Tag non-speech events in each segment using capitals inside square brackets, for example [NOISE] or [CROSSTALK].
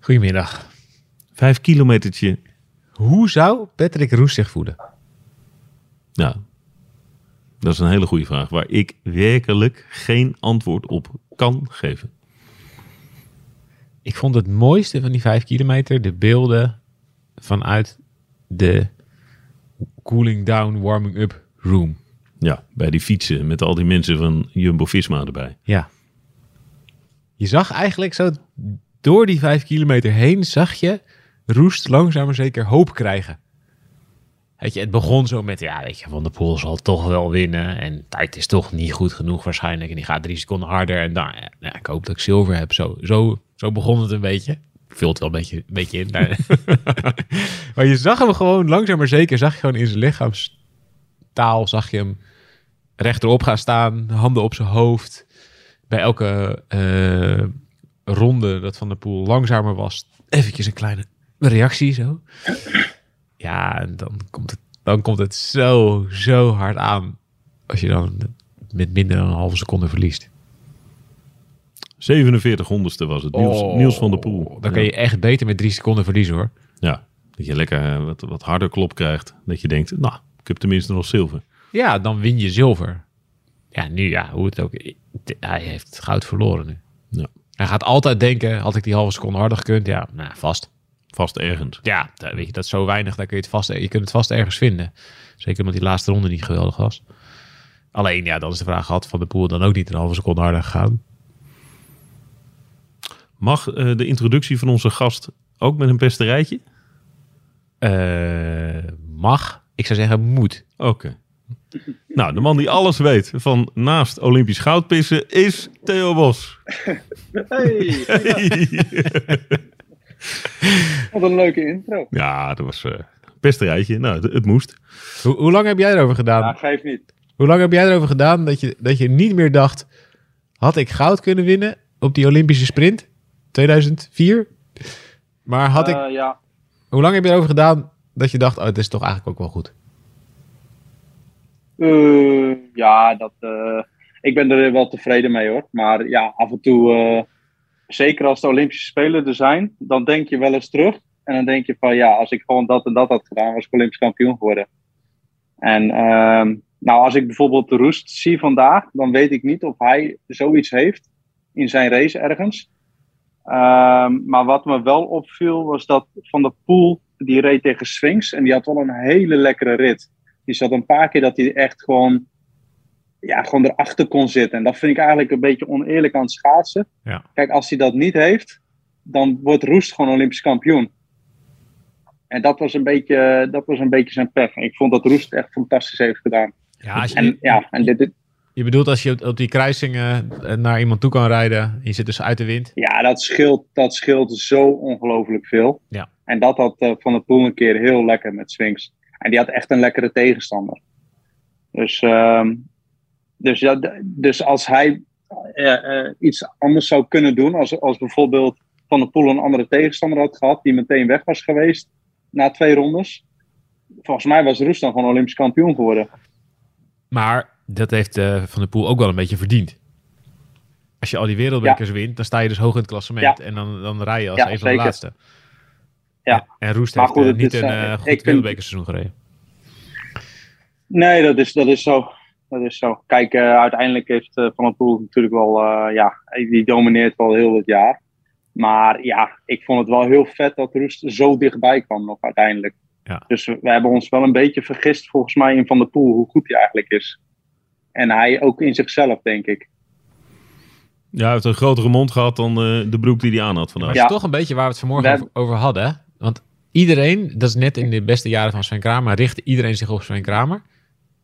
Goedemiddag. Vijf kilometertje. Hoe zou Patrick Roes zich voelen? Nou, dat is een hele goede vraag waar ik werkelijk geen antwoord op kan geven. Ik vond het mooiste van die vijf kilometer de beelden vanuit de cooling down, warming up room. Ja, bij die fietsen met al die mensen van Jumbo-Visma erbij. Ja. Je zag eigenlijk zo door die vijf kilometer heen, zag je Roest langzaam maar zeker hoop krijgen. Weet je, het begon zo met, ja, weet je, Van der Poel zal toch wel winnen. En tijd is toch niet goed genoeg waarschijnlijk. En die gaat drie seconden harder. En daar, ja, ik hoop dat ik zilver heb. Zo, zo, zo begon het een beetje. Vult wel een beetje, een beetje in. daar. [LAUGHS] maar je zag hem gewoon langzaam maar zeker, zag je gewoon in zijn lichaamstaal, zag je hem rechterop gaan staan, handen op zijn hoofd. Bij elke eh, ronde dat Van der Poel langzamer was, eventjes een kleine reactie zo. Ja, en dan komt het, dan komt het zo, zo hard aan als je dan met minder dan een halve seconde verliest. 47 honderdste was het. Niels, Oh, Niels van der Poel. Dan kan je echt beter met drie seconden verliezen hoor. Ja, dat je lekker eh, wat, wat harder klop krijgt. Dat je denkt, nou, ik heb tenminste nog zilver. Ja, dan win je zilver. Ja, nu ja, hoe het ook. Hij heeft goud verloren nu. Ja. Hij gaat altijd denken, had ik die halve seconde harder gekund? Ja, nou, vast. Vast ergens. Ja, dat- weet je, dat is zo weinig, daar kun je het vast, je kunt het vast ergens vinden. Zeker omdat die laatste ronde niet geweldig was. Alleen, ja, dan is de vraag, had Van de Poel dan ook niet een halve seconde harder gegaan? Mag eh, de introductie van onze gast ook met een beste rijtje? Eh, mag. Ik zou zeggen, moet. Oké. Nou, de man die alles weet van naast Olympisch goudpissen is Theo Bos. Hey, [LAUGHS] wat een leuke intro. Ja, dat was eh beste rijtje. Nou, het, het moest. Hoe, hoe lang heb jij erover gedaan? Ja, geef niet. Hoe lang heb jij erover gedaan dat je, dat je niet meer dacht... had ik goud kunnen winnen op die Olympische sprint 2004? Maar had ik... Eh, ja, Hoe lang heb je erover gedaan dat je dacht... oh, het is toch eigenlijk ook wel goed? Eh, ja dat, eh, ik ben er wel tevreden mee hoor. Maar ja, af en toe, eh, zeker als de Olympische Spelen er zijn, dan denk je wel eens terug. En dan denk je van ja, als ik gewoon dat en dat had gedaan, was ik Olympisch kampioen geworden. En ehm, nou, als ik bijvoorbeeld de Roest zie vandaag, dan weet ik niet of hij zoiets heeft in zijn race ergens. Ehm, maar wat me wel opviel was dat Van der Poel, die reed tegen Sphinx en die had wel een hele lekkere rit. Die zat een paar keer dat hij echt gewoon, ja, gewoon erachter kon zitten. En dat vind ik eigenlijk een beetje oneerlijk aan het schaatsen. Ja. Kijk, als hij dat niet heeft, dan wordt Roest gewoon Olympisch kampioen. En dat was een beetje, dat was een beetje zijn pech. Ik vond dat Roest echt fantastisch heeft gedaan. Ja, als je, En ja, en dit, dit- je bedoelt als je op, op die kruisingen eh, naar iemand toe kan rijden... en je zit dus uit de wind. ja dat, scheelt, dat scheelt zo ongelooflijk veel. Ja. En dat had eh, Van der Poel een keer heel lekker met Swings. En die had echt een lekkere tegenstander. Dus, ehm, dus, ja, dus als hij eh, eh, iets anders zou kunnen doen, als, als bijvoorbeeld Van der Poel een andere tegenstander had gehad, die meteen weg was geweest na twee rondes. Volgens mij was Roes dan gewoon Olympisch kampioen geworden. Maar dat heeft eh, Van der Poel ook wel een beetje verdiend. Als je al die wereldbekers wint, dan sta je dus hoog in het klassement. Ja. En dan, dan rij je als Ja, een van de laatste. Ja. En Roest Maar heeft goed, eh, het niet is, een eh, eh, goed vind- wereldbekerseizoen gereden. Nee, dat is, dat is zo. Dat is zo. Kijk, eh, uiteindelijk heeft eh, Van der Poel natuurlijk wel, eh, ja, die domineert wel heel het jaar. Maar ja, ik vond het wel heel vet dat Roest zo dichtbij kwam nog uiteindelijk. Ja. Dus we, we hebben ons wel een beetje vergist volgens mij in Van der Poel hoe goed hij eigenlijk is. En hij ook in zichzelf, denk ik. Ja, hij heeft een grotere mond gehad dan eh, de broek die hij aan had vandaag. Ja. het is toch een beetje waar we het vanmorgen We over hadden. Want iedereen, dat is net in de beste jaren van Sven Kramer, richtte iedereen zich op Sven Kramer.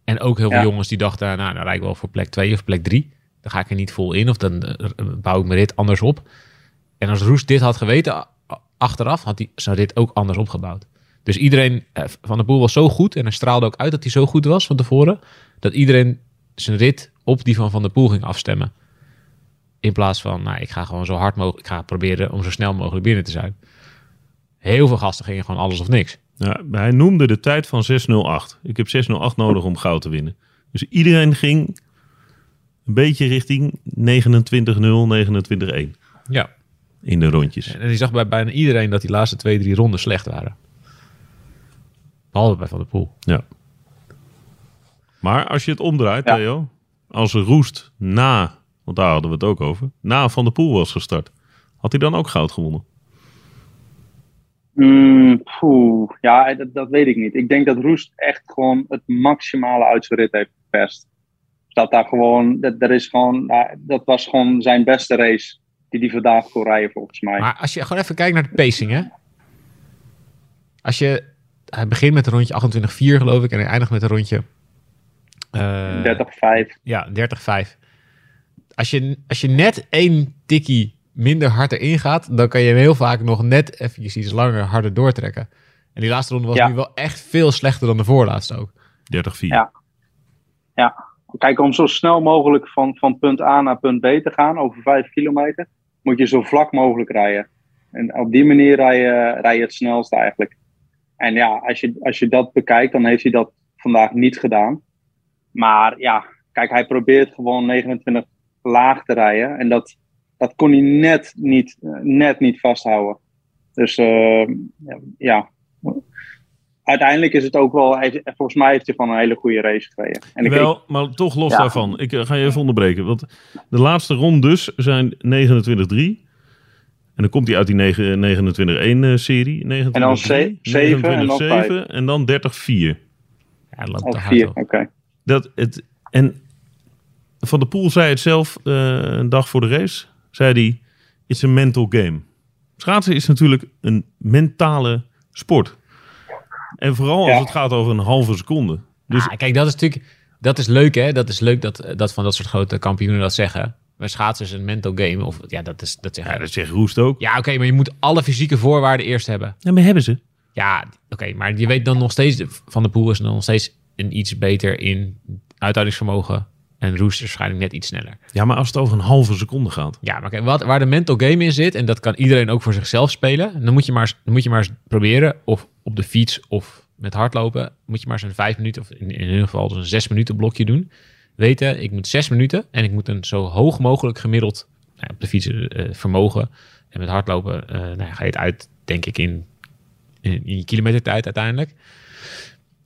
En ook heel veel Ja. jongens die dachten, nou, dan rijd ik wel voor plek 2 of plek 3. Dan ga ik er niet vol in of dan eh, bouw ik mijn rit anders op. En als Roest dit had geweten achteraf, had hij, zou dit ook anders opgebouwd. Dus iedereen eh, van de Poel was zo goed en hij straalde ook uit dat hij zo goed was van tevoren, dat iedereen zijn rit op die van Van der Poel ging afstemmen. In plaats van, nou, ik ga gewoon zo hard mogelijk, ik ga proberen om zo snel mogelijk binnen te zijn. Heel veel gasten gingen gewoon alles of niks. Ja, hij noemde de tijd van 6.08. Ik heb 6.08 nodig om goud te winnen. Dus iedereen ging een beetje richting 29.0, 29.1 Ja. in de rondjes. En je zag bij bijna iedereen dat die laatste twee, drie ronden slecht waren. Behalve bij Van der Poel. Ja. Maar als je het omdraait, Ja. Theo. Als Roest na, want daar hadden we het ook over, na Van der Poel was gestart. Had hij dan ook goud gewonnen? Mm, poeh, ja, dat, dat weet ik niet. Ik denk dat Roest echt gewoon het maximale uit zijn rit heeft gepest. Dat daar gewoon, dat, er is gewoon, dat was gewoon zijn beste race die hij vandaag kon rijden volgens mij. Maar als je gewoon even kijkt naar de pacing, hè. Als je, hij begint met een rondje 28-4 geloof ik en hij eindigt met een rondje... eh, 30-5. Ja, 30-5. Als je, als je net één tikkie minder hard erin gaat, dan kan je hem heel vaak nog net eventjes iets langer harder doortrekken. En die laatste ronde was Ja. nu wel echt veel slechter dan de voorlaatste ook. 30-4. Ja. Kijk, om zo snel mogelijk van, van punt A naar punt B te gaan, over 5 kilometer, moet je zo vlak mogelijk rijden. En op die manier rij je, rij je het snelst eigenlijk. En ja, als je, als je dat bekijkt, dan heeft hij dat vandaag niet gedaan. Maar ja, kijk, hij probeert gewoon 29 laag te rijden. En dat, dat kon hij net niet, eh, net niet vasthouden. Dus eh, ja, uiteindelijk is het ook wel, volgens mij heeft hij gewoon een hele goede race gereden. En ik, Wel, maar toch los Ja. daarvan. Ik eh, ga je even onderbreken. Want de laatste rondes zijn 29-3. En dan komt hij uit die 9 29-1-serie. 29 En dan ze- zeven en dan en dan 30-4. Ja, loopt te hard oké. Dat het, en Van der Poel zei het zelf eh, een dag voor de race. Zei hij, it's a mental game. Schaatsen is natuurlijk een mentale sport. En vooral als Ja. het gaat over een halve seconde. Dus Ah, kijk, dat is natuurlijk dat is leuk, hè? Dat is leuk dat, dat van dat soort grote kampioenen dat zeggen. Maar schaatsen is een mental game. Of ja, dat is dat zeggen. ja, dat zegt Roest ook. Ja, oké, maar je moet alle fysieke voorwaarden eerst hebben. Ja, maar hebben ze. Ja, oké, maar je weet dan nog steeds, Van de Poel is dan nog steeds een iets beter in uithoudingsvermogen. En Roest is waarschijnlijk net iets sneller. Ja, maar als het over een halve seconde gaat. Ja, maar kijk, wat, waar de mental game in zit, en dat kan iedereen ook voor zichzelf spelen, dan moet je maar, eens- dan moet je maar eens proberen, of op de fiets of met hardlopen, moet je maar een vijf minuten, of in, in ieder geval dus een zes minuten blokje doen. Weten, ik moet zes minuten en ik moet een zo hoog mogelijk gemiddeld nou, op de fiets eh, vermogen. En met hardlopen eh, nou ga je het uit, denk ik, in, in, in je kilometertijd uiteindelijk.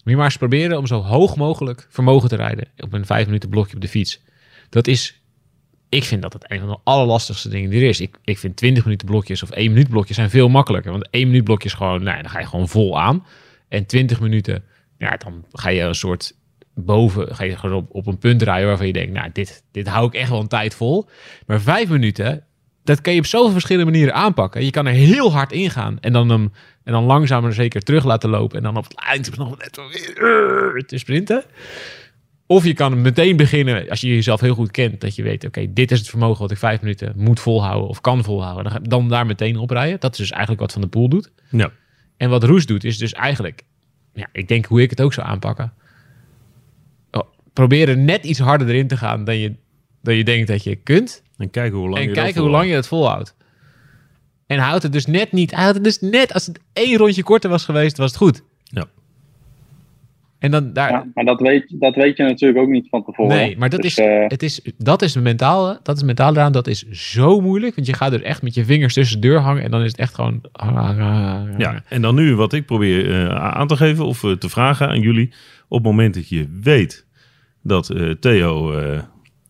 Moet je maar eens proberen om zo hoog mogelijk vermogen te rijden op een vijf minuten blokje op de fiets. Dat is ik vind dat het een van de allerlastigste dingen die er is. Ik, ik vind 20 minuten blokjes of 1 minuut blokjes zijn veel makkelijker. Want 1 minuut blokjes gewoon, nou, dan ga je gewoon vol aan. En 20 minuten, ja, dan ga je een soort boven, ga je gewoon op, op een punt rijden waarvan je denkt, nou, dit, dit hou ik echt wel een tijd vol. Maar 5 minuten, dat kan je op zoveel verschillende manieren aanpakken. Je kan er heel hard ingaan en dan hem en dan langzaam maar zeker terug laten lopen. En dan op het eind nog net weer uh, te sprinten. Of je kan meteen beginnen, als je jezelf heel goed kent, dat je weet, oké, dit is het vermogen wat ik vijf minuten moet volhouden of kan volhouden. Dan, dan daar meteen op rijden. Dat is dus eigenlijk wat Van de Poel doet. Ja. En wat Roes doet, is dus eigenlijk, ja, ik denk hoe ik het ook zou aanpakken. Oh, proberen net iets harder erin te gaan dan je, dan je denkt dat je kunt. En kijken hoe lang en je dat kijken hoe lang je het volhoudt. En houdt het dus net niet. Hij houdt het dus net, als het één rondje korter was geweest, was het goed. Ja. En dan daar, Ja, maar dat weet, dat weet je natuurlijk ook niet van tevoren. Nee, maar dat, Dus, is, eh, het is, dat is mentaal, dat is mentaal eraan, dat is zo moeilijk. Want je gaat er echt met je vingers tussen de deur hangen en dan is het echt gewoon... Ja, en dan nu wat ik probeer eh, aan te geven of eh, te vragen aan jullie. Op het moment dat je weet dat eh, Theo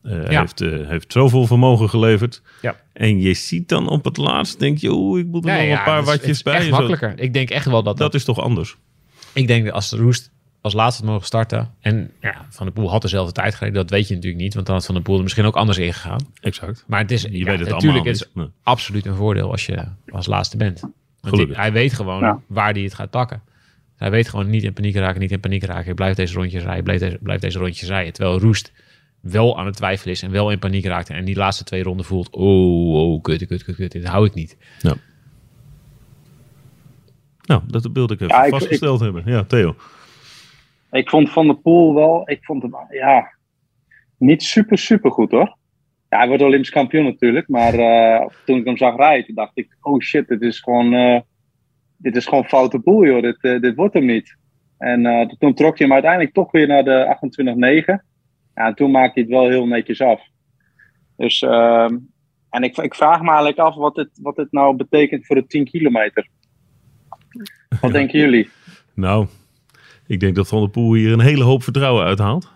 Ja. heeft, eh, heeft zoveel vermogen geleverd. Ja. En je ziet dan op het laatst, denk je, oeh, ik moet er Ja, nog ja, een paar is- watjes het is bij. echt zo. makkelijker. Ik denk echt wel dat dat... Dat is toch anders? Ik denk dat als de Roest als laatste had mogen starten... En ja, Van der Poel had dezelfde tijd gereden. Dat weet je natuurlijk niet. Want dan had Van der Poel er misschien ook anders ingegaan. Exact. Maar het is Je ja, weet het natuurlijk het is. Nee. absoluut een voordeel als je als laatste bent. Want hij weet gewoon Ja. waar hij het gaat pakken. Hij weet gewoon niet in paniek raken, niet in paniek raken. Ik blijf deze rondjes rijden, blijf deze, blijf deze rondjes rijden. Terwijl Roest wel aan het twijfelen is en wel in paniek raakt en die laatste twee ronden voelt, oh, oh, kut, kut, kut, kut, dit hou ik niet. Nou, dat wilde ik even Ja, ik- vastgesteld hebben. Ja, Theo. Ik vond Van der Poel wel, ik vond hem ja, niet super, super goed hoor. Ja, hij wordt Olympisch kampioen natuurlijk, maar eh, toen ik hem zag rijden, dacht ik, oh shit, dit is gewoon, eh, dit is gewoon foute boel joh, dit, eh, dit wordt hem niet. En eh, toen trok hij hem uiteindelijk toch weer naar de 28-9. Ja, en toen maakte hij het wel heel netjes af. Dus, ehm, en ik, ik vraag me eigenlijk af wat dit, wat dit nou betekent voor de 10 kilometer. Wat denken jullie? Nou, ik denk dat Van der Poel hier een hele hoop vertrouwen uithaalt.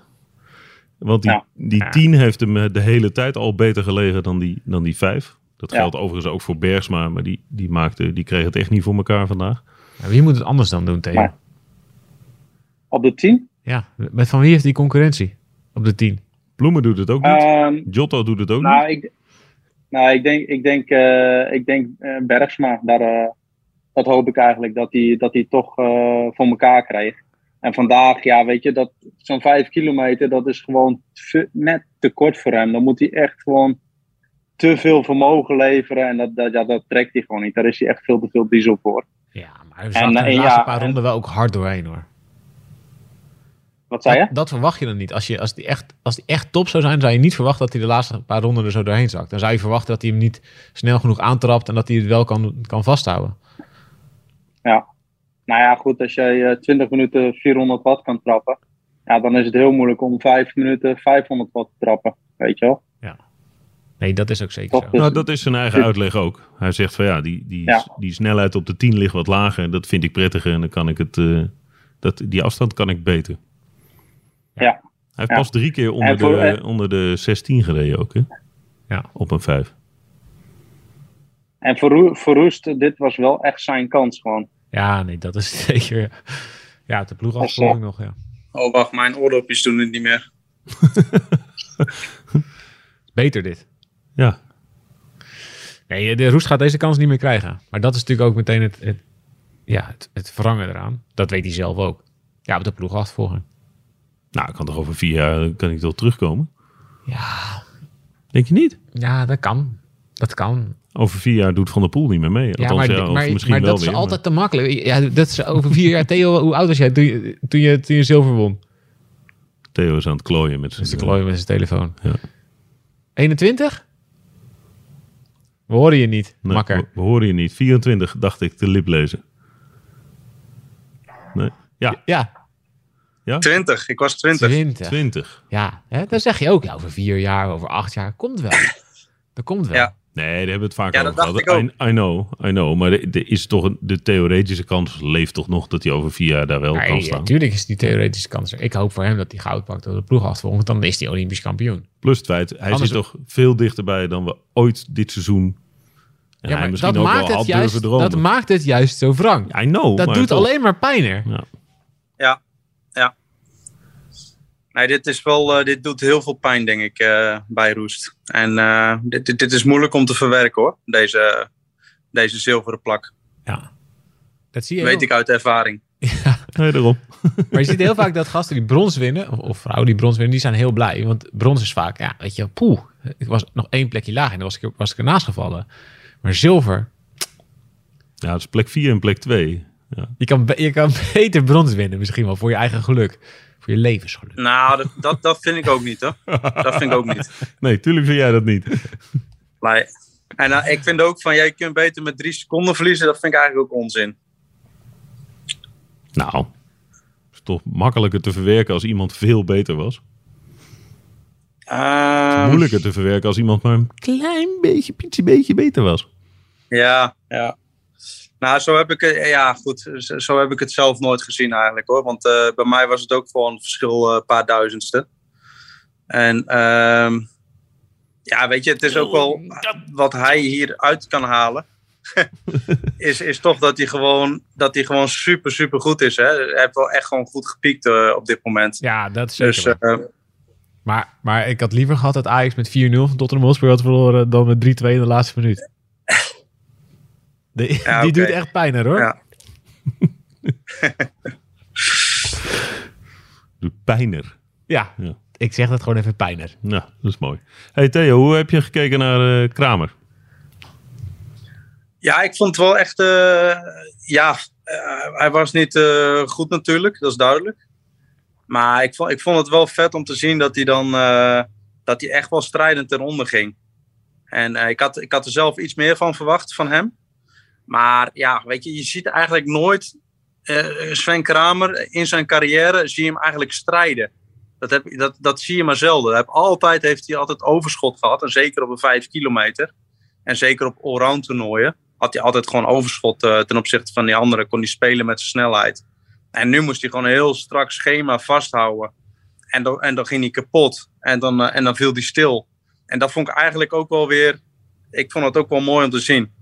Want die, Ja. die Ja. 10 heeft hem eh, de hele tijd al beter gelegen dan die, dan die 5. Dat Ja. geldt overigens ook voor Bergsma, maar die, die, maakte, die kreeg het echt niet voor elkaar vandaag. Ja, wie moet het anders dan doen, Theo? Maar- Op de 10? Ja, met van wie heeft die concurrentie op de 10? Bloemen doet het ook niet. Ehm, Giotto doet het ook niet. Nou, ik, nou, ik denk, ik denk, eh, ik denk eh, Bergsma, daar, eh, dat hoop ik eigenlijk dat hij dat hij toch eh, voor elkaar krijgt. En vandaag, ja, weet je, dat zo'n vijf kilometer, dat is gewoon te- net te kort voor hem. Dan moet hij echt gewoon te veel vermogen leveren en dat, dat, ja, dat trekt hij gewoon niet. Daar is hij echt veel te veel diesel voor. Ja, maar hij En, zat er de laatste ja, paar en- ronden wel ook hard doorheen hoor. Wat zei je? Dat, dat verwacht je dan niet. Als, je, als, die echt, als die echt top zou zijn, zou je niet verwachten dat hij de laatste paar ronden er zo doorheen zakt. Dan zou je verwachten dat hij hem niet snel genoeg aantrapt en dat hij het wel kan, kan vasthouden. Nou ja, goed, als jij eh, 20 minuten 400 watt kan trappen, ja, dan is het heel moeilijk om 5 minuten 500 watt te trappen. Weet je wel? Nee, dat is ook zeker Toch? zo. Dus- Nou, dat is zijn eigen uitleg ook. Hij zegt van ja, die, die, Ja. die snelheid op de 10 ligt wat lager. Dat vind ik prettiger en dan kan ik het, eh, dat, die afstand kan ik beter. Ja. Hij heeft Ja. pas drie keer onder, voor- de, eh, onder de 16 gereden ook, hè? Ja. Op een 5. En voor, Roe- voor Roest, dit was wel echt zijn kans gewoon. Ja, nee, dat is [LAUGHS] zeker. Ja, de ploegafvolging nog, ja. Oh, wacht, mijn oordopjes doen het niet meer. [LAUGHS] Beter dit. Ja. Nee, de Roest gaat deze kans niet meer krijgen. Maar dat is natuurlijk ook meteen het, het, ja, het, het wrangen eraan. Dat weet hij zelf ook. Ja, op de ploegafvolging. Nou, ik kan toch over vier jaar kan ik toch terugkomen? Ja, Denk je niet? ja, dat kan. Dat kan. Over vier jaar doet Van der Poel niet meer mee. Ja, Althans, maar, ja, maar, misschien maar wel dat is altijd te makkelijk. Ja, dat is over vier jaar. Theo, hoe oud was jij toen je, toen je, toen je zilver won? Theo is aan het klooien met zijn... klooien met zijn telefoon. Ja. 21? We horen je niet, Nee, makker. We, we horen je niet. 24 dacht ik te lip lezen. Nee. Ja, Ja, 20, ik was 20. 20. 20. Ja, hè, dan zeg je ook, ja, over vier jaar, over acht jaar, komt wel. [LAUGHS] Dat komt wel. Ja. Nee, daar hebben we het vaak Ja, over gehad. I, I know, I know. Maar er is toch een, de theoretische kans leeft toch nog dat hij over vier jaar daar wel kan staan. natuurlijk is die theoretische kans er. Ik hoop voor hem dat hij goud pakt door de ploeg af te volgen, want dan is hij Olympisch kampioen. Plus het feit, hij Anders- zit toch veel dichterbij dan we ooit dit seizoen. En ja, hij maar misschien dat ook maakt, wel het juist, dat maakt het juist zo wrang. I know. dat maar doet toch. alleen maar pijner. Ja. Nee, dit, is wel, eh, dit doet heel veel pijn, denk ik, eh, bij Roest. En eh, dit, dit, dit is moeilijk om te verwerken, hoor. Deze, deze zilveren plak. Ja. Dat zie je Weet ik uit ervaring. [LAUGHS] Nee, daarom. [LAUGHS] Maar je ziet heel vaak dat gasten die brons winnen, of, of vrouwen die brons winnen, die zijn heel blij. Want brons is vaak, ja, weet je, poeh, ik was nog één plekje laag en dan was ik, was ik ernaast gevallen. Maar zilver, Ja, het is plek 4 en plek 2. Ja. je kan, je kan [LAUGHS] beter brons winnen misschien wel, voor je eigen geluk. Voor je levensgeluk. Nou, dat, dat, dat vind ik ook niet, hoor. Dat vind ik ook niet. [LAUGHS] Nee, tuurlijk vind jij dat niet. Nee. En eh, ik vind ook van, jij kunt beter met drie seconden verliezen. Dat vind ik eigenlijk ook onzin. Nou, is toch makkelijker te verwerken als iemand veel beter was. Ehm, Moeilijker te verwerken als iemand maar een klein beetje, pietje beetje beter was. Ja, ja. Nou, zo heb ik het, ja, goed. Zo, heb ik het zelf nooit gezien eigenlijk hoor. Want eh, bij mij was het ook gewoon een verschil eh, een paar duizendste. En ehm, ja, weet je, het is ook wel wat hij hier uit kan halen. [LAUGHS] is, is toch dat hij gewoon, dat hij gewoon super, super goed is. Hè? Hij heeft wel echt gewoon goed gepiekt eh, op dit moment. Ja, dat is zeker Dus Maar, maar ik had liever gehad dat Ajax met 4-0 van Tottenham Hotspur had verloren dan met 3-2 in de laatste minuut. De- Ja, die doet echt pijn hè, hoor. Ja. [LAUGHS] Doet pijner. Ja, Ja. ik zeg dat gewoon even pijner. Nou, dat is mooi. Hey Theo, hoe heb je gekeken naar eh, Kramer? Ja, ik vond het wel echt. eh, ja, eh, hij was niet eh, goed natuurlijk, dat is duidelijk. Maar ik vond, ik vond het wel vet om te zien dat hij dan. eh, dat hij echt wel strijdend ten onder ging. En eh, ik, had, ik had er zelf iets meer van verwacht van hem. Maar ja, weet je, je ziet eigenlijk nooit. eh, Sven Kramer in zijn carrière zie je hem eigenlijk strijden. Dat, heb, dat, dat zie je maar zelden. Hij heeft altijd heeft hij altijd overschot gehad. En zeker op een 5 kilometer. En zeker op allround toernooien had hij altijd gewoon overschot eh, ten opzichte van die anderen. Kon hij spelen met zijn snelheid. En nu moest hij gewoon een heel strak schema vasthouden. En dan, en dan ging hij kapot. En dan, eh, en dan viel hij stil. En dat vond ik eigenlijk ook wel weer. Ik vond het ook wel mooi om te zien.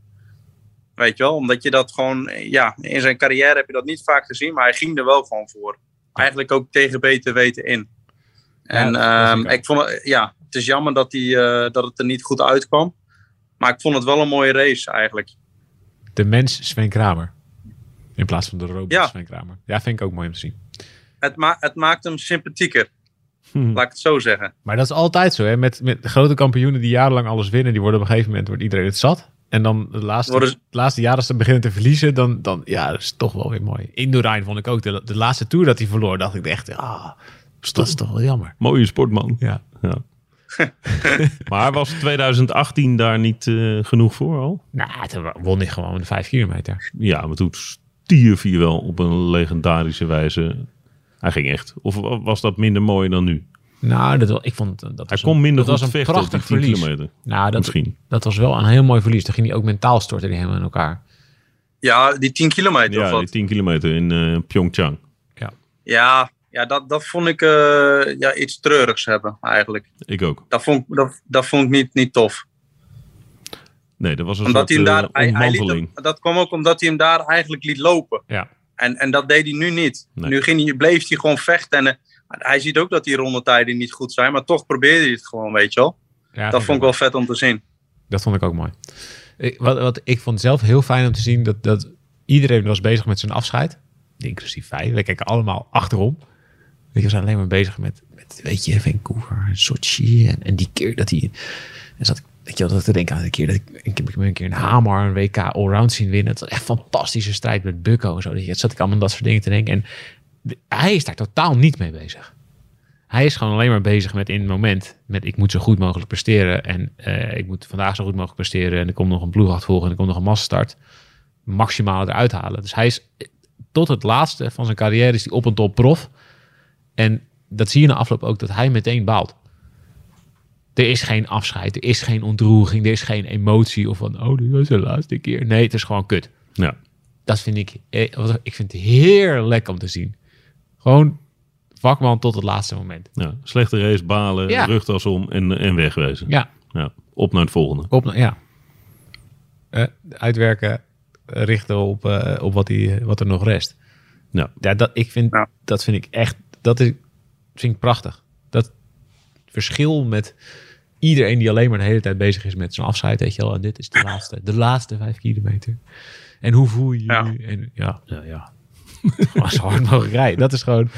Weet je wel, omdat je dat gewoon. Ja, in zijn carrière heb je dat niet vaak gezien. Maar hij ging er wel gewoon voor. Eigenlijk ook tegen beter weten in. En ehm, ik vond het, ja, het is jammer dat, hij, eh, dat het er niet goed uitkwam. Maar ik vond het wel een mooie race eigenlijk. De mens Sven Kramer. In plaats van de robot Ja. Sven Kramer. Ja, vind ik ook mooi om te zien. Het, ma het maakt hem sympathieker, Hm. laat ik het zo zeggen. Maar dat is altijd zo, hè? Met, met grote kampioenen die jarenlang alles winnen, die worden op een gegeven moment wordt iedereen het zat. En dan de laatste, Worden de laatste jaren als ze beginnen te verliezen, dan, dan ja, dat is toch wel weer mooi. Indurain vond ik ook. De, de laatste tour dat hij verloor, dacht ik echt, ah, dat is toch wel jammer. Mooie sportman. Ja. Ja. [LAUGHS] maar was 2018 daar niet eh, genoeg voor al? Nou, toen won hij gewoon de vijf kilometer. Ja, maar toen stierf hij wel op een legendarische wijze. Hij ging echt. Of was dat minder mooi dan nu? Nou, dat, wel- ik vond dat Hij was kon een, minder dat goed was een vechten op die prachtig 10 verlies. kilometer. Nou, dat, Misschien. dat was wel een heel mooi verlies. Dan ging hij ook mentaal storten die helemaal in elkaar. Ja, die 10 kilometer of Ja, wat. die 10 kilometer in eh Pyeongchang. Ja, ja dat, dat vond ik eh, ja, iets treurigs hebben eigenlijk. Ik ook. Dat vond, ik- dat, dat vond ik niet, niet tof. Nee, dat was een Omdat hij soort hem eh, daar, hij, hij liet ontmanteling. hem- dat kwam ook omdat hij hem daar eigenlijk liet lopen. Ja. En, en dat deed hij nu niet. Nee. Nu ging hij, bleef hij gewoon vechten. En eh, hij ziet ook dat die rondetijden niet goed zijn. Maar toch probeerde hij het gewoon, weet je wel. Ja, dat vond ik wel vet om te zien. Dat vond ik ook mooi. Ik, wat, wat ik vond zelf heel fijn om te zien dat, dat iedereen was bezig met zijn afscheid. Inclusief wij. We keken allemaal achterom. Weet je, we zijn alleen maar bezig met, met weet je, Vancouver en Sochi. En, en die keer dat hij... En zat ik, weet je wel, dat te denken aan de keer dat ik, ik heb een keer een Hamar, een WK allround zien winnen. Het was echt een fantastische strijd met Bucko en zo. Dat zat ik allemaal dat soort dingen te denken. En hij is daar totaal niet mee bezig. Hij is gewoon alleen maar bezig met in het moment. Met ik moet zo goed mogelijk presteren. En eh, ik moet vandaag zo goed mogelijk presteren. En er komt nog een ploeg volgen. En er komt nog een massastart. Maximaal eruit halen. Dus hij is tot het laatste van zijn carrière is hij op een top prof. En dat zie je na afloop ook dat hij meteen baalt. Er is geen afscheid. Er is geen ontroering. Er is geen emotie. Of van, oh, dit was de laatste keer. Nee, het is gewoon kut. Ja. Dat vind ik, eh, ik vind het heerlijk om te zien. Gewoon vakman tot het laatste moment. ja. Slechte race, balen, Ja. rugtas om en, en wegwezen. Ja, Ja. Op naar het volgende. op, ja. Eh, uitwerken, eh, richten op, eh, op wat, die, wat er nog rest. Ja. Ja, dat, ik vind, Ja. dat vind ik echt, dat is, vind ik prachtig. Dat verschil met iedereen die alleen maar de hele tijd bezig is met zijn afscheid, weet je wel. En dit is de laatste, de laatste vijf kilometer. En hoe voel je je Ja. En ja, ja, ja. [LAUGHS] Zo hard mogelijk rijden. Dat is gewoon,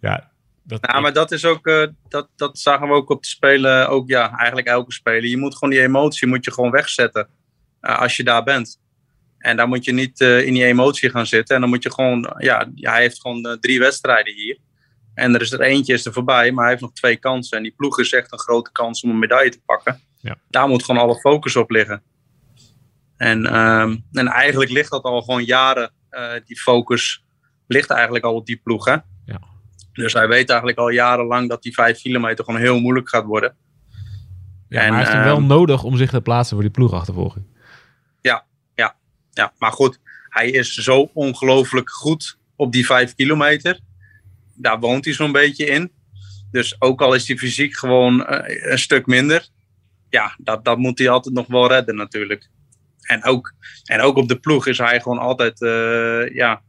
ja. Dat, Nou, maar dat is ook, eh, dat, dat zagen we ook op de spelen, ook ja, eigenlijk elke speler. Je moet gewoon die emotie moet je gewoon wegzetten eh, als je daar bent. En daar moet je niet eh, in die emotie gaan zitten. En dan moet je gewoon, ja, hij heeft gewoon drie wedstrijden hier. En er is er eentje is er voorbij, maar hij heeft nog twee kansen. En die ploeg is echt een grote kans om een medaille te pakken. Ja. Daar moet gewoon alle focus op liggen. En, ehm, en eigenlijk ligt dat al gewoon jaren, die focus ligt eigenlijk al op die ploeg. Hè? Ja. Dus hij weet eigenlijk al jarenlang dat die vijf kilometer gewoon heel moeilijk gaat worden. ja, maar hij heeft hem wel ehm, nodig om zich te plaatsen voor die ploegachtervolging. Ja, maar goed, hij is zo ongelooflijk goed op die vijf kilometer. Daar woont hij zo'n beetje in. Dus ook al is hij fysiek gewoon eh, een stuk minder. Ja, dat, dat moet hij altijd nog wel redden natuurlijk. En ook, en ook op de ploeg is hij gewoon altijd, eh ja,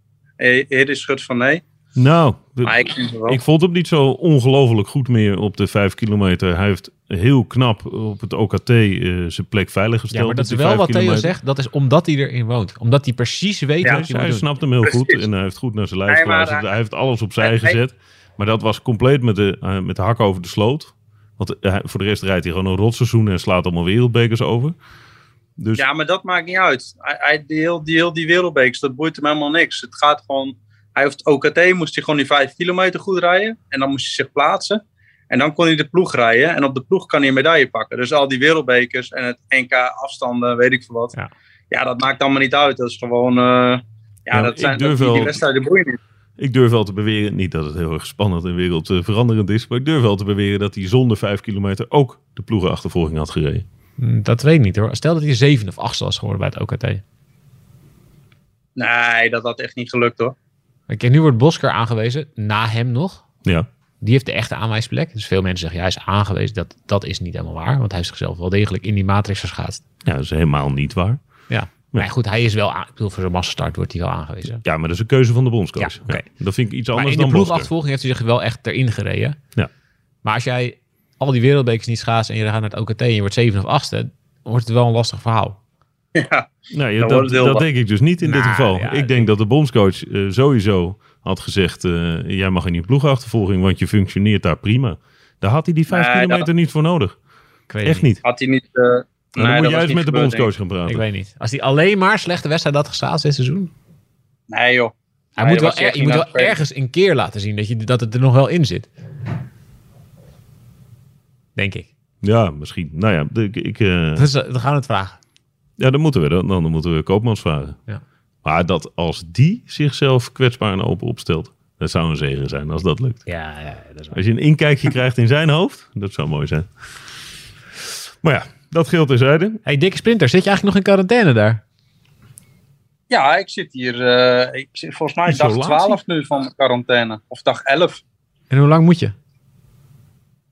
heer is schut van nee. Nou, de- ik ik vond hem niet zo ongelooflijk goed meer op de 5 kilometer. Hij heeft heel knap op het OKT eh, zijn plek veilig gesteld. Ja, maar dat is wel wat Theo kilometer. zegt. Dat is omdat hij erin woont. Omdat hij precies weet Ja, wat hij Hij moet doen. snapt hem heel goed en hij heeft goed naar zijn maar geluisterd. hij- Hij heeft alles opzij hij- gezet. Maar dat was compleet met de, eh, met de hak over de sloot. Want eh, hij- voor de rest rijdt hij gewoon een rotseizoen en slaat allemaal wereldbekers over. Dus Ja, maar dat maakt niet uit. Hij, hij, die, heel, die, heel die wereldbeeks, dat boeit hem helemaal niks. Het gaat gewoon... Hij heeft OKT, moest hij gewoon die vijf kilometer goed rijden. En dan moest hij zich plaatsen. En dan kon hij de ploeg rijden. En op de ploeg kan hij een medaille pakken. Dus al die wereldbekers en het NK afstanden, weet ik veel wat. Ja. Ja, dat maakt allemaal niet uit. Dat is gewoon... eh, ja, Ja, dat zijn dat, die, die wel- wedstrijden boeien niet. ik durf wel te beweren, niet dat het heel erg spannend en wereldveranderend is, maar ik durf wel te beweren dat hij zonder vijf kilometer ook de ploegenachtervolging had gereden. Hm, Dat weet ik niet hoor. Stel dat hij zeven of achtste was geworden bij het OKT. Nee, dat had echt niet gelukt hoor. Kijk, nu wordt Bosker aangewezen, na hem nog. Ja, Die heeft de echte aanwijsplek. Dus veel mensen zeggen, ja, hij is aangewezen. Dat, dat is niet helemaal waar. Want hij heeft zichzelf wel degelijk in die matrix verschaatst. ja dat is helemaal niet waar. Ja. Maar goed, hij is wel aan, ik bedoel, voor zijn massastart wordt hij wel aangewezen. Ja, maar dat is een keuze van de bondscoach. Ja, oké. dat vind ik iets Maar anders in de dan Bosker. ploegachtervolging heeft hij zich wel echt erin gereden. Ja. Maar als jij al die wereldbekers niet schaats en je gaat naar het OKT en je wordt zeven of achtste, wordt het wel een lastig verhaal. Ja, Nee, Dan dat, denk ik dus niet in dit Nou, geval. ja, ik denk dat de bondscoach eh, sowieso had gezegd... eh, jij mag in die ploegachtervolging, want je functioneert daar prima. Daar had hij die vijf Nee, kilometer dat- niet voor nodig. Ik weet Echt niet. niet. had hij niet... eh, nee, dan moet je juist met de bondscoach gaan praten. Ik weet niet. Als hij alleen maar slechte wedstrijd had geschaatst dit seizoen. Nee joh. Hij Nee, moet wel er- je moet wel ergens een keer laten zien dat, je, dat het er nog wel in zit. Denk ik. Ja, misschien. Nou ja, ik, ik, Dus, eh, dan gaan we het vragen. ja dan moeten we dan, dan moeten we Koopmans vragen. Ja. Maar dat als die zichzelf kwetsbaar en open opstelt... dat zou een zegen zijn als dat lukt. Ja, ja dat is waar. Als je een inkijkje [LAUGHS] krijgt in zijn hoofd, dat zou mooi zijn. Maar ja, dat geldt terzijde. Hey, dikke sprinter, zit je eigenlijk nog in quarantaine daar? Ja, ik zit hier, eh, ik zit volgens mij dag Isolatie? 12 nu van de quarantaine. Of dag 11. En hoe lang moet je?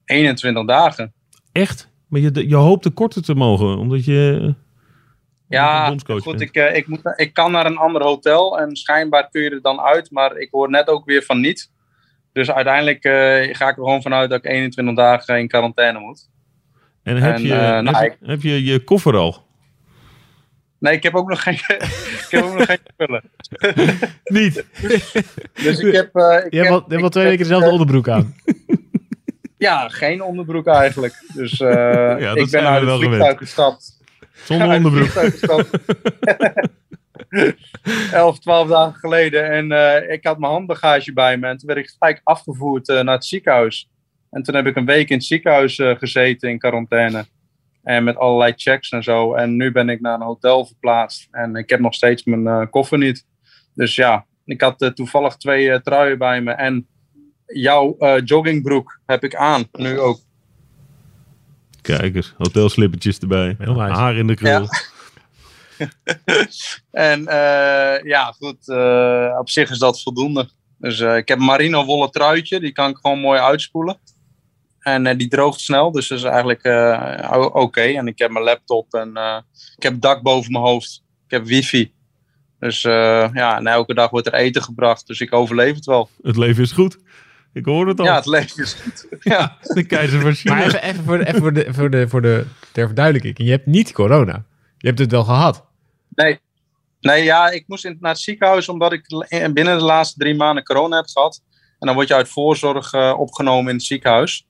21 dagen. Echt? Maar je, je hoopt de korter te mogen, omdat je... Ja, goed, bent. ik, eh, ik, moet, ik kan naar een ander hotel en schijnbaar kun je er dan uit, maar ik hoor net ook weer van niet. Dus uiteindelijk eh, ga ik er gewoon vanuit dat ik 21 dagen in quarantaine moet. En heb, en, je, eh, nou, heb, heb je je koffer al? Nee, ik heb ook nog geen, [LAUGHS] ik heb ook nog geen spullen. [LAUGHS] Niet. [LAUGHS] Dus ik heb... eh, ik Je hebt heb- al, twee weken dezelfde onderbroek aan. Ja, geen onderbroek eigenlijk. Dus eh, [LAUGHS] ik ben uit het vliegtuig gestapt. Zonder onderbroek. vliegtuig gestapt. [LAUGHS] 11, 12 dagen geleden. En eh, ik had mijn handbagage bij me. En toen werd ik gelijk afgevoerd eh, naar het ziekenhuis. En toen heb ik een week in het ziekenhuis gezeten in quarantaine. En met allerlei checks en zo. En nu ben ik naar een hotel verplaatst. En ik heb nog steeds mijn koffer niet. Dus ja, ik had toevallig twee truien bij me. En jouw eh, joggingbroek heb ik aan. Nu ook. Kijk eens, hotelslippertjes erbij. Heel nice. Haar in de krul. [LAUGHS] En eh, ja, goed. eh, op zich is dat voldoende. Dus eh, ik heb een marino wollen truitje. Die kan ik gewoon mooi uitspoelen. En eh, die droogt snel. Dus dat is eigenlijk eh, oké. En ik heb mijn laptop. En eh, ik heb dak boven mijn hoofd. Ik heb wifi. Dus eh, ja, en elke dag wordt er eten gebracht. Dus ik overleef het wel. Het leven is goed. Ik hoor het al. Ja, het leven is goed. [LAUGHS] ja. De keizer van China. Maar even, even, voor de, even voor, de, voor, de, voor de ter verduidelijking. Je hebt niet corona. Je hebt het wel gehad. Nee. Nee, ja, ik moest in, naar het ziekenhuis omdat ik binnen de laatste drie maanden corona heb gehad. En dan word je uit voorzorg eh, opgenomen in het ziekenhuis.